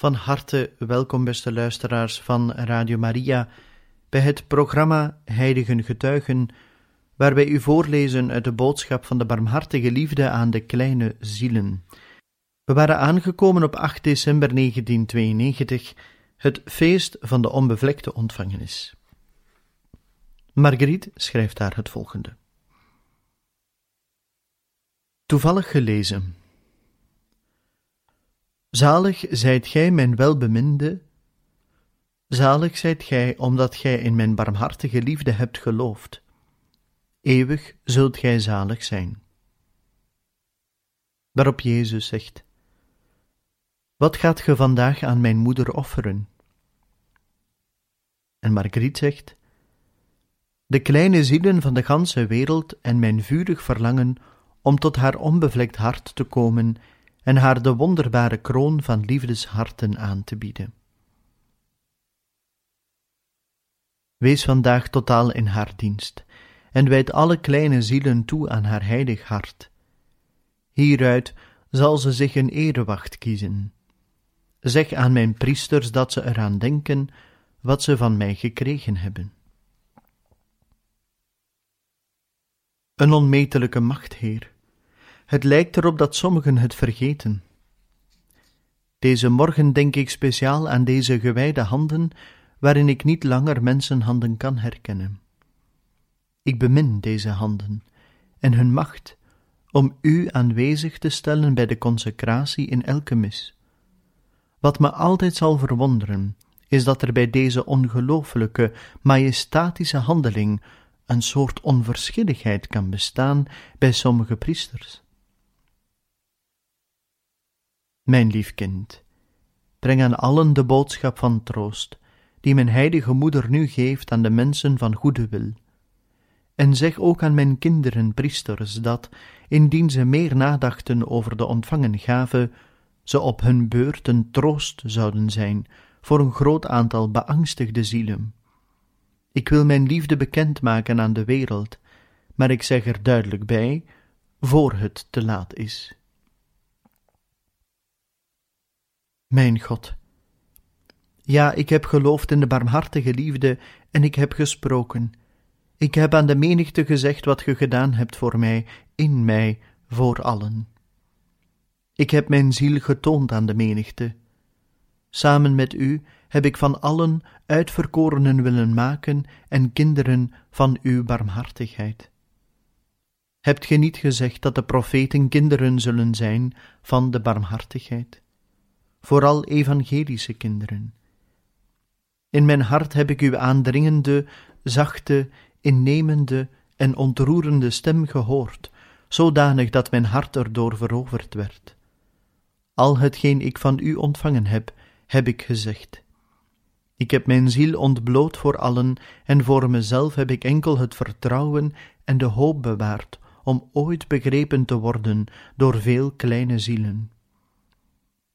Van harte welkom, beste luisteraars van Radio Maria, bij het programma Heiligen Getuigen, waar wij u voorlezen uit de boodschap van de barmhartige liefde aan de kleine zielen. We waren aangekomen op 8 december 1992, het feest van de onbevlekte ontvangenis. Marguerite schrijft daar het volgende. Toevallig gelezen. Zalig zijt gij, mijn welbeminde, zalig zijt gij, omdat gij in mijn barmhartige liefde hebt geloofd. Eeuwig zult gij zalig zijn. Waarop Jezus zegt: Wat gaat ge vandaag aan mijn moeder offeren? En Margriet zegt: De kleine zielen van de ganse wereld en mijn vurig verlangen om tot haar onbevlekt hart te komen en haar de wonderbare kroon van liefdesharten aan te bieden. Wees vandaag totaal in haar dienst en wijd alle kleine zielen toe aan haar heilig hart. Hieruit zal ze zich een erewacht kiezen. Zeg aan mijn priesters dat ze eraan denken wat ze van mij gekregen hebben. Een onmetelijke macht, Heer, het lijkt erop dat sommigen het vergeten. Deze morgen denk ik speciaal aan deze gewijde handen, waarin ik niet langer mensenhanden kan herkennen. Ik bemin deze handen en hun macht om u aanwezig te stellen bij de consecratie in elke mis. Wat me altijd zal verwonderen, is dat er bij deze ongelooflijke, majestatische handeling een soort onverschilligheid kan bestaan bij sommige priesters. Mijn lief kind, breng aan allen de boodschap van troost, die mijn heilige moeder nu geeft aan de mensen van goede wil. En zeg ook aan mijn kinderen, priesters, dat, indien ze meer nadachten over de ontvangen gave, ze op hun beurt een troost zouden zijn voor een groot aantal beangstigde zielen. Ik wil mijn liefde bekendmaken aan de wereld, maar ik zeg er duidelijk bij, voor het te laat is. Mijn God. Ja, ik heb geloofd in de barmhartige liefde en ik heb gesproken. Ik heb aan de menigte gezegd wat ge gedaan hebt voor mij, in mij, voor allen. Ik heb mijn ziel getoond aan de menigte. Samen met u heb ik van allen uitverkorenen willen maken en kinderen van uw barmhartigheid. Hebt ge niet gezegd dat de profeten kinderen zullen zijn van de barmhartigheid? Vooral evangelische kinderen. In mijn hart heb ik uw aandringende, zachte, innemende en ontroerende stem gehoord, zodanig dat mijn hart erdoor veroverd werd. Al hetgeen ik van u ontvangen heb, heb ik gezegd. Ik heb mijn ziel ontbloot voor allen, en voor mezelf heb ik enkel het vertrouwen en de hoop bewaard om ooit begrepen te worden door veel kleine zielen.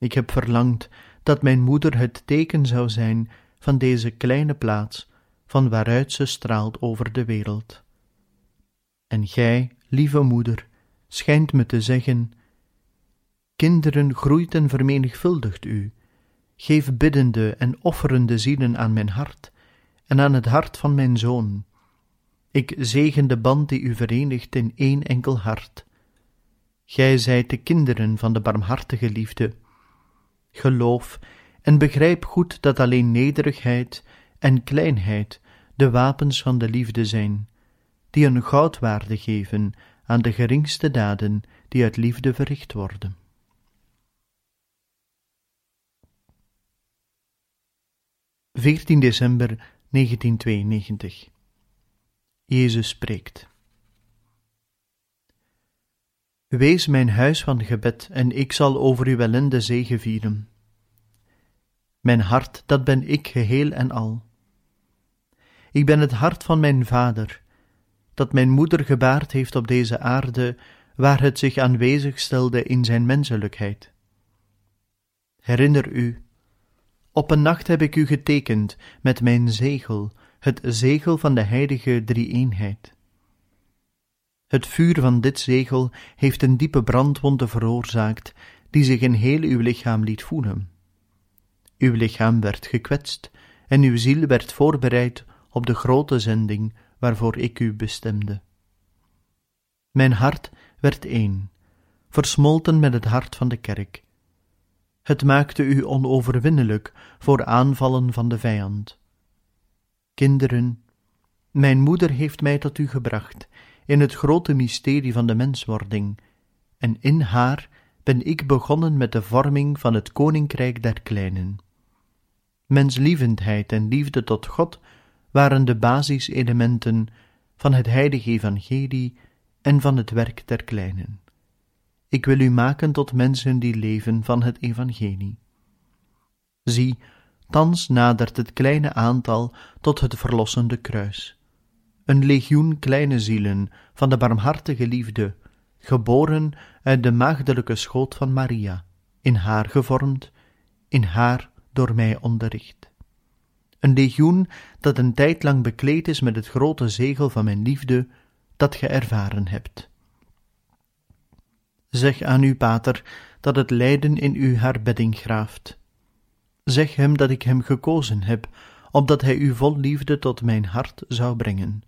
Ik heb verlangd dat mijn moeder het teken zou zijn van deze kleine plaats, van waaruit ze straalt over de wereld. En gij, lieve moeder, schijnt me te zeggen: Kinderen, groeit en vermenigvuldigt u. Geef biddende en offerende zielen aan mijn hart en aan het hart van mijn zoon. Ik zegen de band die u verenigt in één enkel hart. Gij zijt de kinderen van de barmhartige liefde geloof en begrijp goed dat alleen nederigheid en kleinheid de wapens van de liefde zijn, die een goudwaarde geven aan de geringste daden die uit liefde verricht worden. Veertien december 1992 Jezus spreekt. Wees mijn huis van gebed, en ik zal over uw ellende zegevieren. Mijn hart, dat ben ik geheel en al. Ik ben het hart van mijn vader, dat mijn moeder gebaard heeft op deze aarde, waar het zich aanwezig stelde in zijn menselijkheid. Herinner u, op een nacht heb ik u getekend met mijn zegel, het zegel van de heilige drie-eenheid. Het vuur van dit zegel heeft een diepe brandwonde veroorzaakt, die zich in heel uw lichaam liet voelen. Uw lichaam werd gekwetst en uw ziel werd voorbereid op de grote zending waarvoor ik u bestemde. Mijn hart werd één, versmolten met het hart van de kerk. Het maakte u onoverwinnelijk voor aanvallen van de vijand. Kinderen, mijn moeder heeft mij tot u gebracht in het grote mysterie van de menswording, en in haar ben ik begonnen met de vorming van het koninkrijk der kleinen. Menslievendheid en liefde tot God waren de basiselementen van het heilige evangelie en van het werk der kleinen. Ik wil u maken tot mensen die leven van het evangelie. Zie, thans nadert het kleine aantal tot het verlossende kruis. Een legioen kleine zielen van de barmhartige liefde, geboren uit de maagdelijke schoot van Maria, in haar gevormd, in haar door mij onderricht. Een legioen dat een tijd lang bekleed is met het grote zegel van mijn liefde, dat ge ervaren hebt. Zeg aan uw pater dat het lijden in u haar bedding graaft. Zeg hem dat ik hem gekozen heb, opdat hij u vol liefde tot mijn hart zou brengen.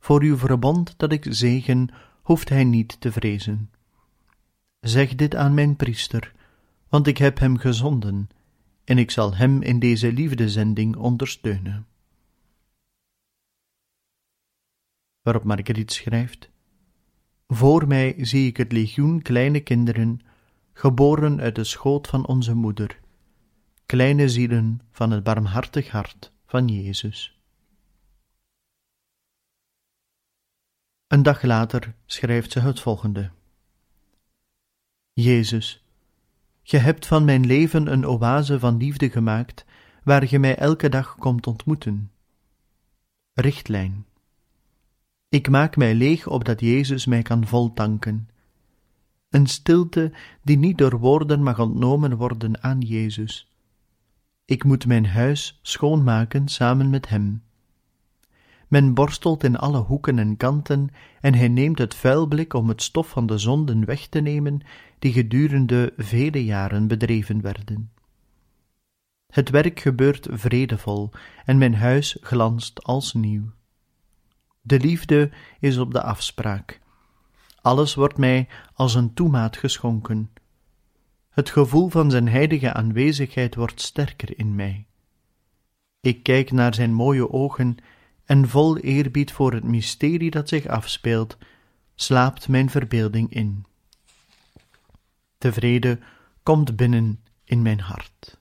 Voor uw verbond dat ik zegen, hoeft hij niet te vrezen. Zeg dit aan mijn priester, want ik heb hem gezonden, en ik zal hem in deze liefdezending ondersteunen. Waarop Marguerite schrijft: Voor mij zie ik het legioen kleine kinderen, geboren uit de schoot van onze moeder, kleine zielen van het barmhartig hart van Jezus. Een dag later schrijft ze het volgende: Jezus, Ge hebt van mijn leven een oase van liefde gemaakt, waar ge mij elke dag komt ontmoeten. Richtlijn. Ik maak mij leeg opdat Jezus mij kan voltanken. Een stilte die niet door woorden mag ontnomen worden aan Jezus. Ik moet mijn huis schoonmaken samen met Hem. Men borstelt in alle hoeken en kanten, en hij neemt het vuilblik om het stof van de zonden weg te nemen, die gedurende vele jaren bedreven werden. Het werk gebeurt vredevol, en mijn huis glanst als nieuw. De liefde is op de afspraak. Alles wordt mij als een toemaat geschonken. Het gevoel van zijn heilige aanwezigheid wordt sterker in mij. Ik kijk naar zijn mooie ogen en vol eerbied voor het mysterie dat zich afspeelt, slaapt mijn verbeelding in. Tevreden komt binnen in mijn hart.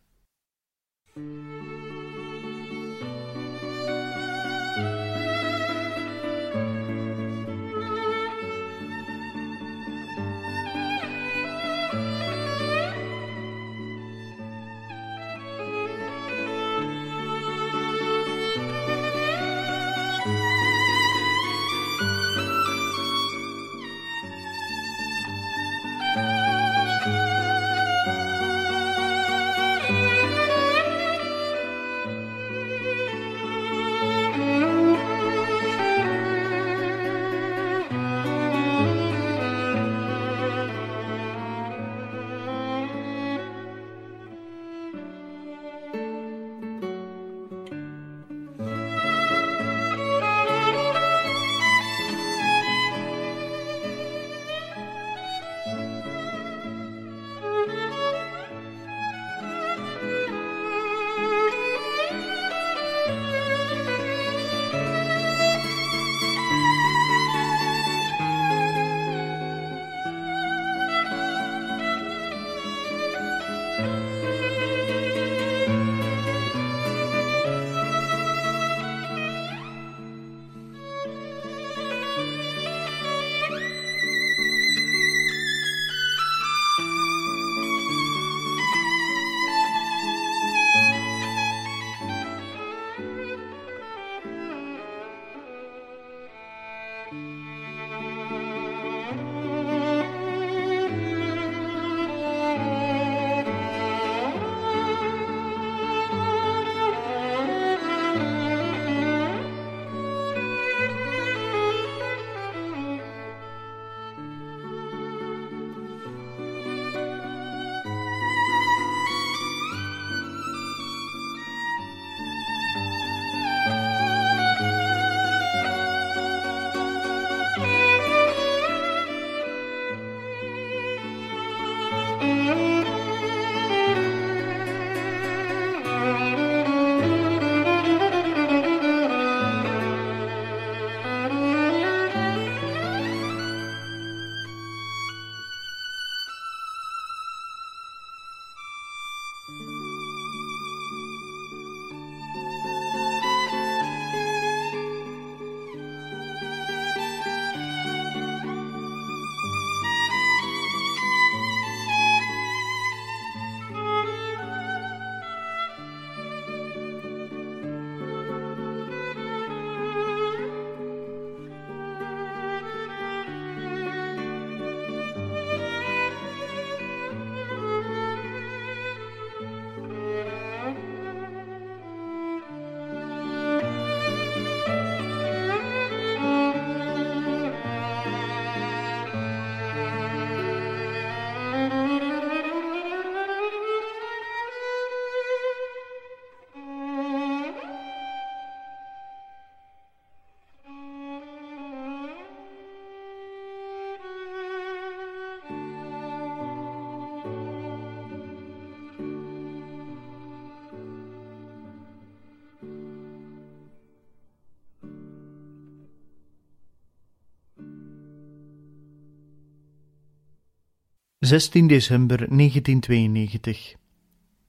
16 december 1992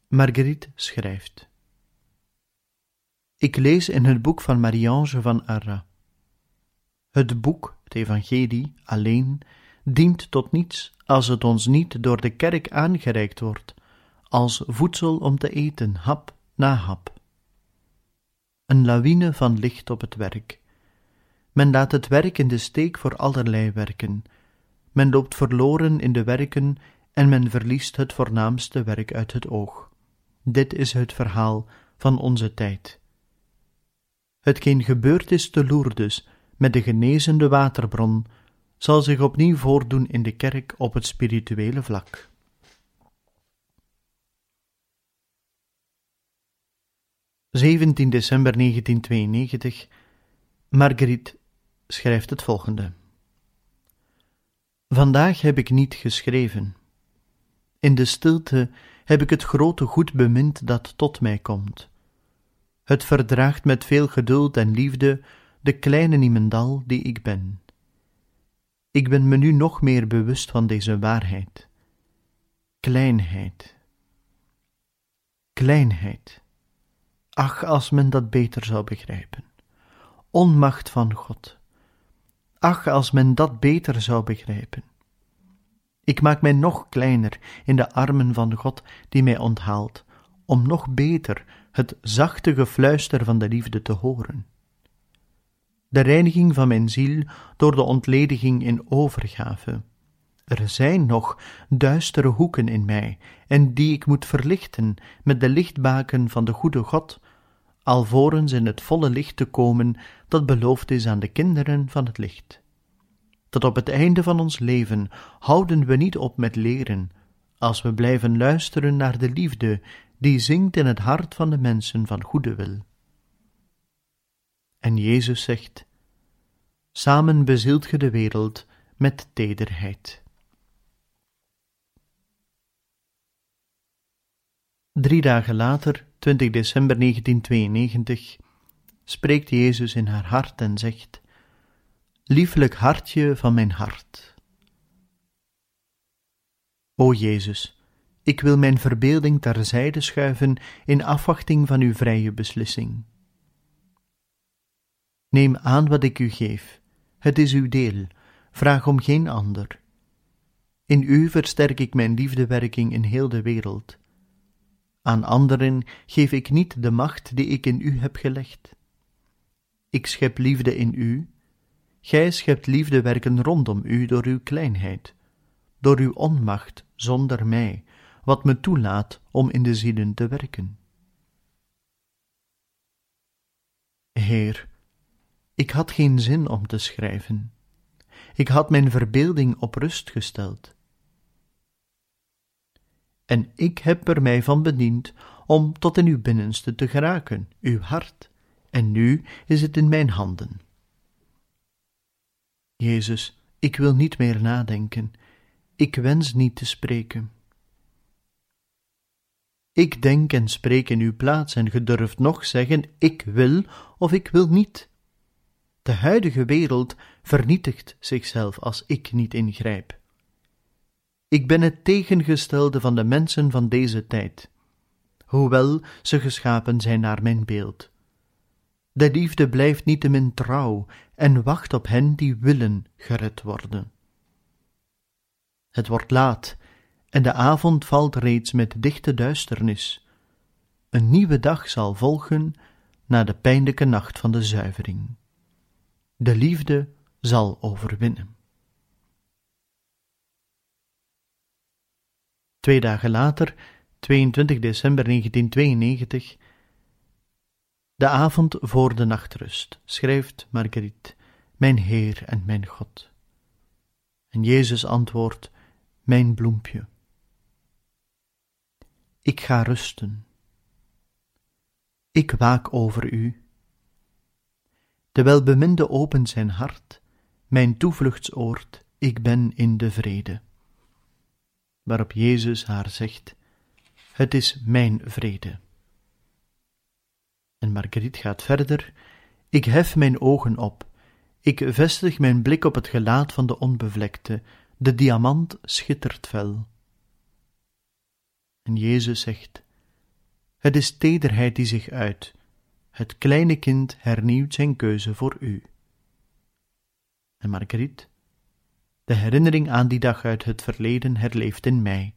Marguerite schrijft Ik lees in het boek van Marie-Ange van Arras. Het boek, het evangelie, alleen, dient tot niets als het ons niet door de kerk aangereikt wordt, als voedsel om te eten, hap na hap. Een lawine van licht op het werk. Men laat het werk in de steek voor allerlei werken, men loopt verloren in de werken en men verliest het voornaamste werk uit het oog. Dit is het verhaal van onze tijd. Hetgeen gebeurd is te Lourdes met de genezende waterbron, zal zich opnieuw voordoen in de kerk op het spirituele vlak. ...17 december 1992... Marguerite schrijft het volgende. Vandaag heb ik niet geschreven. In de stilte heb ik het grote goed bemind dat tot mij komt. Het verdraagt met veel geduld en liefde de kleine niemendal die ik ben. Ik ben me nu nog meer bewust van deze waarheid. Kleinheid. Kleinheid. Ach, als men dat beter zou begrijpen. Onmacht van God. Ach, als men dat beter zou begrijpen. Ik maak mij nog kleiner in de armen van God die mij onthaalt, om nog beter het zachte gefluister van de liefde te horen. De reiniging van mijn ziel door de ontlediging in overgave. Er zijn nog duistere hoeken in mij, en die ik moet verlichten met de lichtbaken van de goede God, alvorens in het volle licht te komen dat beloofd is aan de kinderen van het licht. Tot op het einde van ons leven houden we niet op met leren, als we blijven luisteren naar de liefde die zingt in het hart van de mensen van goede wil. En Jezus zegt: Samen bezielt ge de wereld met tederheid. Drie dagen later, 20 december 1992, spreekt Jezus in haar hart en zegt: Lieflijk hartje van mijn hart. O Jezus, ik wil mijn verbeelding terzijde schuiven in afwachting van uw vrije beslissing. Neem aan wat ik u geef, het is uw deel, vraag om geen ander. In u versterk ik mijn liefdewerking in heel de wereld. Aan anderen geef ik niet de macht die ik in u heb gelegd. Ik schep liefde in u, gij schept liefdewerken rondom u door uw kleinheid, door uw onmacht zonder mij, wat me toelaat om in de zielen te werken. Heer, ik had geen zin om te schrijven. Ik had mijn verbeelding op rust gesteld. En ik heb er mij van bediend om tot in uw binnenste te geraken, uw hart, en nu is het in mijn handen. Jezus, ik wil niet meer nadenken, ik wens niet te spreken. Ik denk en spreek in uw plaats en ge durft nog zeggen, ik wil of ik wil niet. De huidige wereld vernietigt zichzelf als ik niet ingrijp. Ik ben het tegengestelde van de mensen van deze tijd, hoewel ze geschapen zijn naar mijn beeld. De liefde blijft niettemin trouw en wacht op hen die willen gered worden. Het wordt laat en de avond valt reeds met dichte duisternis. Een nieuwe dag zal volgen na de pijnlijke nacht van de zuivering. De liefde zal overwinnen. Twee dagen later, 22 december 1992, de avond voor de nachtrust, schrijft Marguerite, mijn Heer en mijn God. En Jezus antwoordt, mijn bloempje. Ik ga rusten. Ik waak over u. De welbeminde opent zijn hart, mijn toevluchtsoord, ik ben in de vrede. Waarop Jezus haar zegt, het is mijn vrede. En Marguerite gaat verder, ik hef mijn ogen op, ik vestig mijn blik op het gelaat van de onbevlekte, De diamant schittert fel. En Jezus zegt: Het is tederheid die zich uit. Het kleine kind hernieuwt zijn keuze voor u. En Marguerite, de herinnering aan die dag uit het verleden herleeft in mij.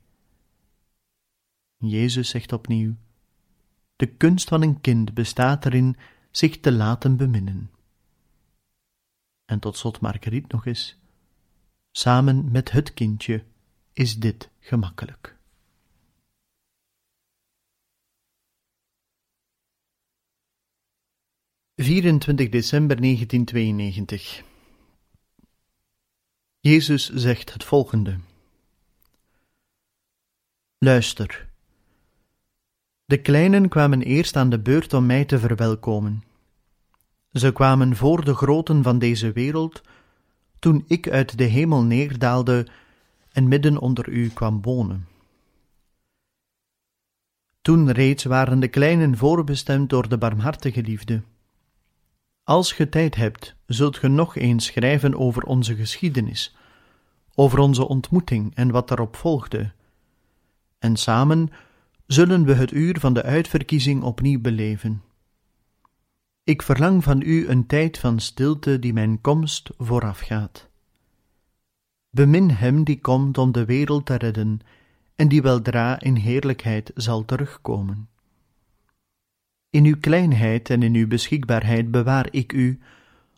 Jezus zegt opnieuw: De kunst van een kind bestaat erin zich te laten beminnen. En tot slot Marguerite nog eens: Samen met het kindje is dit gemakkelijk. ...24 december 1992 Jezus zegt het volgende. Luister. De kleinen kwamen eerst aan de beurt om mij te verwelkomen. Ze kwamen voor de groten van deze wereld, toen ik uit de hemel neerdaalde en midden onder u kwam wonen. Toen reeds waren de kleinen voorbestemd door de barmhartige liefde. Als ge tijd hebt, zult ge nog eens schrijven over onze geschiedenis, over onze ontmoeting en wat daarop volgde. En samen zullen we het uur van de uitverkiezing opnieuw beleven. Ik verlang van u een tijd van stilte die mijn komst voorafgaat. Bemin hem die komt om de wereld te redden en die weldra in heerlijkheid zal terugkomen. In uw kleinheid en in uw beschikbaarheid bewaar ik u,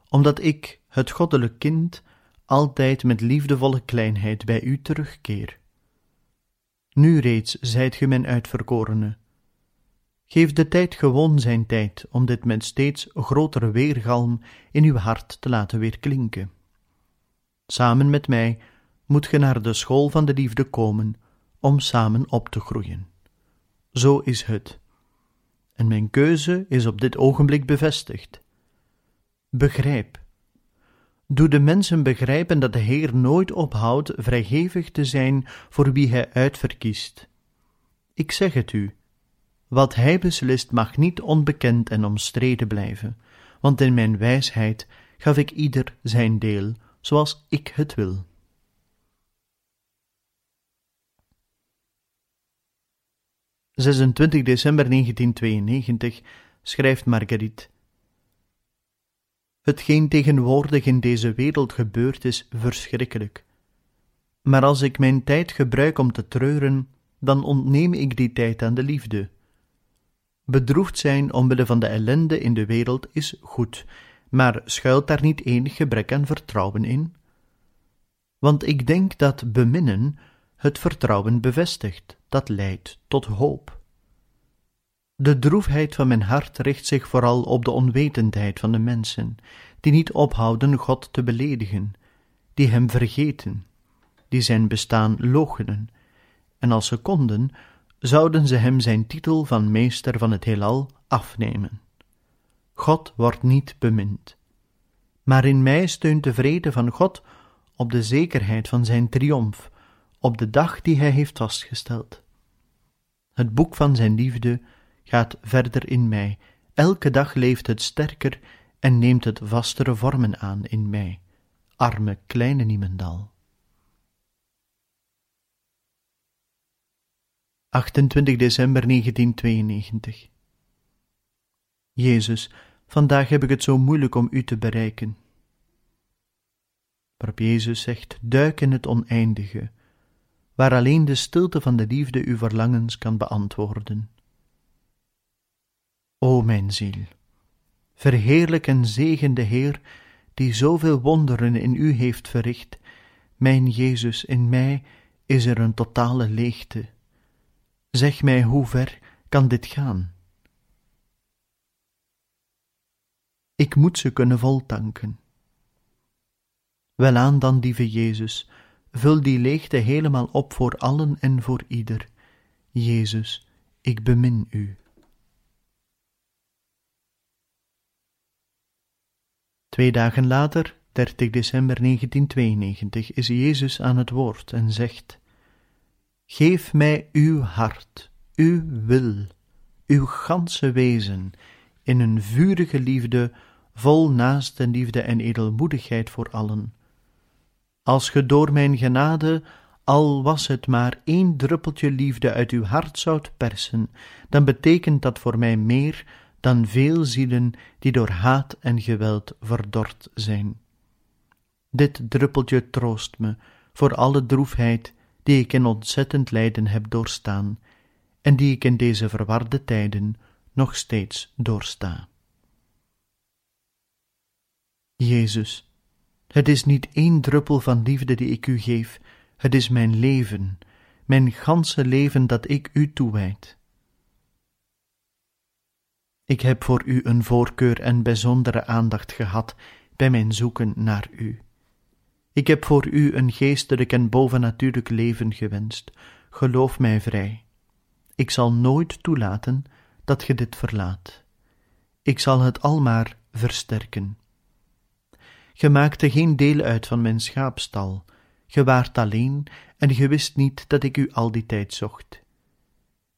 omdat ik, het goddelijk kind, altijd met liefdevolle kleinheid bij u terugkeer. Nu reeds zijt ge mijn uitverkorene. Geef de tijd gewoon zijn tijd om dit met steeds grotere weergalm in uw hart te laten weerklinken. Samen met mij moet ge naar de school van de liefde komen om samen op te groeien. Zo is het en mijn keuze is op dit ogenblik bevestigd. Begrijp. Doe de mensen begrijpen dat de Heer nooit ophoudt vrijgevig te zijn voor wie Hij uitverkiest. Ik zeg het u, wat Hij beslist mag niet onbekend en omstreden blijven, want in mijn wijsheid gaf ik ieder zijn deel, zoals ik het wil. 26 december 1992 schrijft Marguerite. Hetgeen tegenwoordig in deze wereld gebeurt is verschrikkelijk. Maar als ik mijn tijd gebruik om te treuren, dan ontneem ik die tijd aan de liefde. Bedroefd zijn omwille van de ellende in de wereld is goed, maar schuilt daar niet enig gebrek aan vertrouwen in? Want ik denk dat beminnen het vertrouwen bevestigt, dat leidt tot hoop. De droefheid van mijn hart richt zich vooral op de onwetendheid van de mensen, die niet ophouden God te beledigen, die Hem vergeten, die Zijn bestaan loochenen, en als ze konden, zouden ze Hem Zijn titel van meester van het heelal afnemen. God wordt niet bemind. Maar in mij steunt de vrede van God op de zekerheid van Zijn triomf, op de dag die Hij heeft vastgesteld. Het boek van Zijn liefde gaat verder in mij, elke dag leeft het sterker en neemt het vastere vormen aan in mij, arme kleine Niemendal. 28 december 1992 Jezus, vandaag heb ik het zo moeilijk om u te bereiken. Waarop Jezus zegt: duik in het oneindige, waar alleen de stilte van de liefde uw verlangens kan beantwoorden. O mijn ziel, verheerlijk en zegen de Heer, die zoveel wonderen in u heeft verricht. Mijn Jezus, in mij is er een totale leegte. Zeg mij, hoe ver kan dit gaan? Ik moet ze kunnen voltanken. Welaan dan, lieve Jezus, Vul die leegte helemaal op voor allen en voor ieder. Jezus, ik bemin u. Twee dagen later, 30 december 1992, is Jezus aan het woord en zegt: Geef mij uw hart, uw wil, uw ganse wezen, in een vurige liefde, vol naaste liefde en edelmoedigheid voor allen Als ge door mijn genade, al was het maar één druppeltje liefde uit uw hart zoudt persen, dan betekent dat voor mij meer dan veel zielen die door haat en geweld verdord zijn. Dit druppeltje troost me voor alle droefheid die ik in ontzettend lijden heb doorstaan en die ik in deze verwarde tijden nog steeds doorsta. Jezus, het is niet één druppel van liefde die ik u geef, het is mijn leven, mijn ganse leven dat ik u toewijd. Ik heb voor u een voorkeur en bijzondere aandacht gehad bij mijn zoeken naar u. Ik heb voor u een geestelijk en bovennatuurlijk leven gewenst. Geloof mij vrij. Ik zal nooit toelaten dat ge dit verlaat. Ik zal het almaar versterken. Ge maakte geen deel uit van mijn schaapstal. Ge waart alleen en ge wist niet dat ik u al die tijd zocht.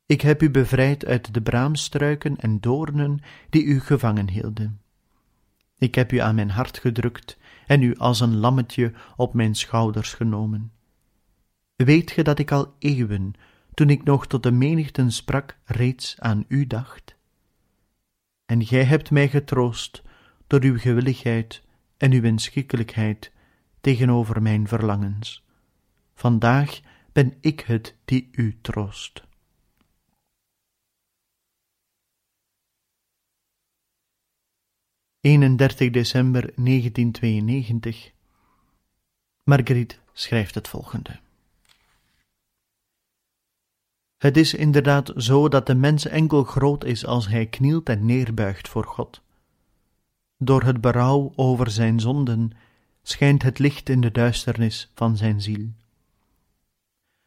Ik heb u bevrijd uit de braamstruiken en doornen die u gevangen hielden. Ik heb u aan mijn hart gedrukt en u als een lammetje op mijn schouders genomen. Weet ge dat ik al eeuwen, toen ik nog tot de menigten sprak, reeds aan u dacht? En gij hebt mij getroost door uw gewilligheid en uw inschikkelijkheid tegenover mijn verlangens. Vandaag ben ik het die u troost. 31 december 1992. Marguerite schrijft het volgende. Het is inderdaad zo dat de mens enkel groot is als hij knielt en neerbuigt voor God. Door het berouw over zijn zonden schijnt het licht in de duisternis van zijn ziel.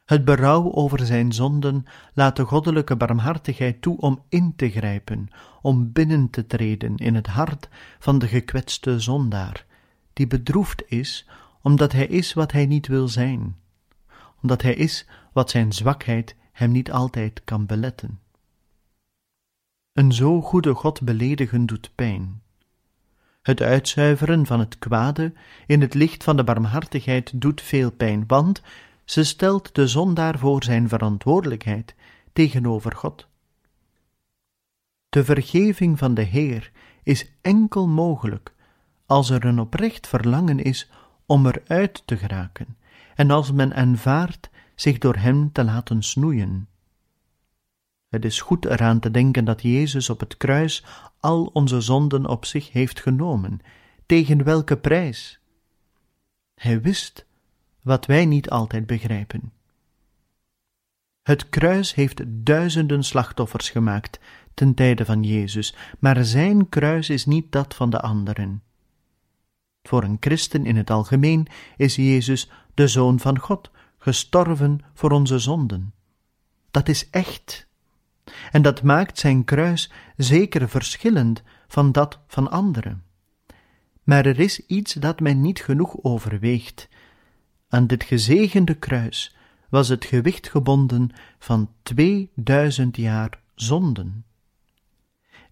Het berouw over zijn zonden laat de goddelijke barmhartigheid toe om in te grijpen, om binnen te treden in het hart van de gekwetste zondaar, die bedroefd is omdat hij is wat hij niet wil zijn, omdat hij is wat zijn zwakheid hem niet altijd kan beletten. Een zo goede God beledigen doet pijn. Het uitzuiveren van het kwade in het licht van de barmhartigheid doet veel pijn, want ze stelt de zondaar voor zijn verantwoordelijkheid tegenover God. De vergeving van de Heer is enkel mogelijk als er een oprecht verlangen is om eruit te geraken en als men aanvaardt zich door hem te laten snoeien. Het is goed eraan te denken dat Jezus op het kruis al onze zonden op zich heeft genomen, tegen welke prijs? Hij wist wat wij niet altijd begrijpen. Het kruis heeft duizenden slachtoffers gemaakt ten tijde van Jezus, maar zijn kruis is niet dat van de anderen. Voor een christen in het algemeen is Jezus de Zoon van God, gestorven voor onze zonden. Dat is echt. En dat maakt zijn kruis zeker verschillend van dat van anderen. Maar er is iets dat men niet genoeg overweegt, aan dit gezegende kruis was het gewicht gebonden van 2000 jaar zonden.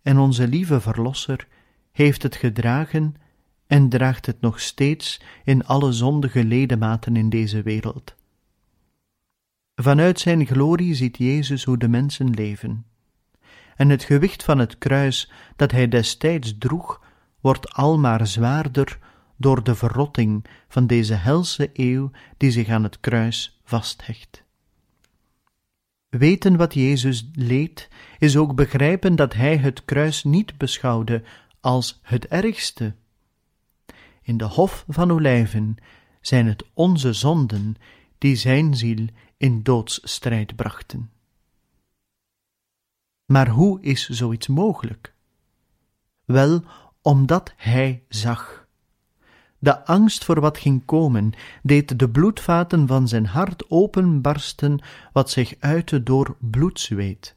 En onze lieve Verlosser heeft het gedragen en draagt het nog steeds in alle zondige ledematen in deze wereld. Vanuit zijn glorie ziet Jezus hoe de mensen leven. En het gewicht van het kruis dat hij destijds droeg, wordt almaar zwaarder door de verrotting van deze helse eeuw die zich aan het kruis vasthecht. Weten wat Jezus leed, is ook begrijpen dat hij het kruis niet beschouwde als het ergste. In de hof van olijven zijn het onze zonden die zijn ziel in doodsstrijd brachten. Maar hoe is zoiets mogelijk? Wel, omdat hij zag de angst voor wat ging komen deed de bloedvaten van zijn hart openbarsten, wat zich uitte door bloedzweet.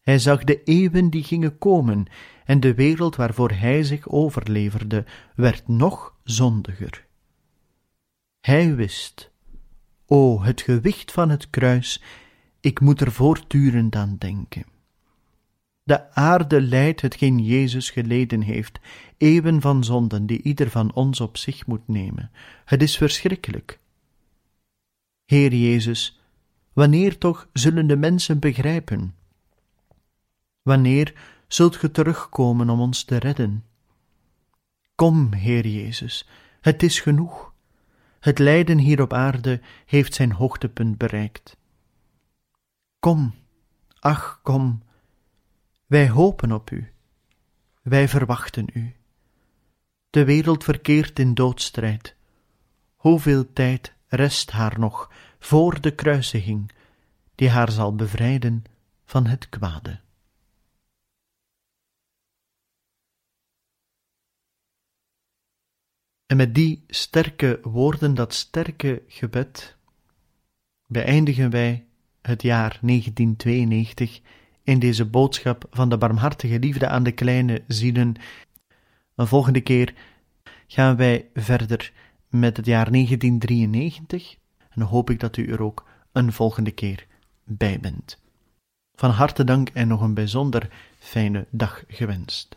Hij zag de eeuwen die gingen komen, en de wereld waarvoor hij zich overleverde, werd nog zondiger. Hij wist, o, het gewicht van het kruis, ik moet er voortdurend aan denken. De aarde lijdt hetgeen Jezus geleden heeft, eeuwen van zonden die ieder van ons op zich moet nemen. Het is verschrikkelijk. Heer Jezus, wanneer toch zullen de mensen begrijpen? Wanneer zult ge terugkomen om ons te redden? Kom, Heer Jezus, het is genoeg. Het lijden hier op aarde heeft zijn hoogtepunt bereikt. Kom, ach, kom, wij hopen op u, wij verwachten u. De wereld verkeert in doodstrijd. Hoeveel tijd rest haar nog voor de kruisiging, die haar zal bevrijden van het kwade? En met die sterke woorden, dat sterke gebed, beëindigen wij het jaar 1992 in deze boodschap van de barmhartige liefde aan de kleine zielen. Een volgende keer gaan wij verder met het jaar 1993 en hoop ik dat u er ook een volgende keer bij bent. Van harte dank en nog een bijzonder fijne dag gewenst.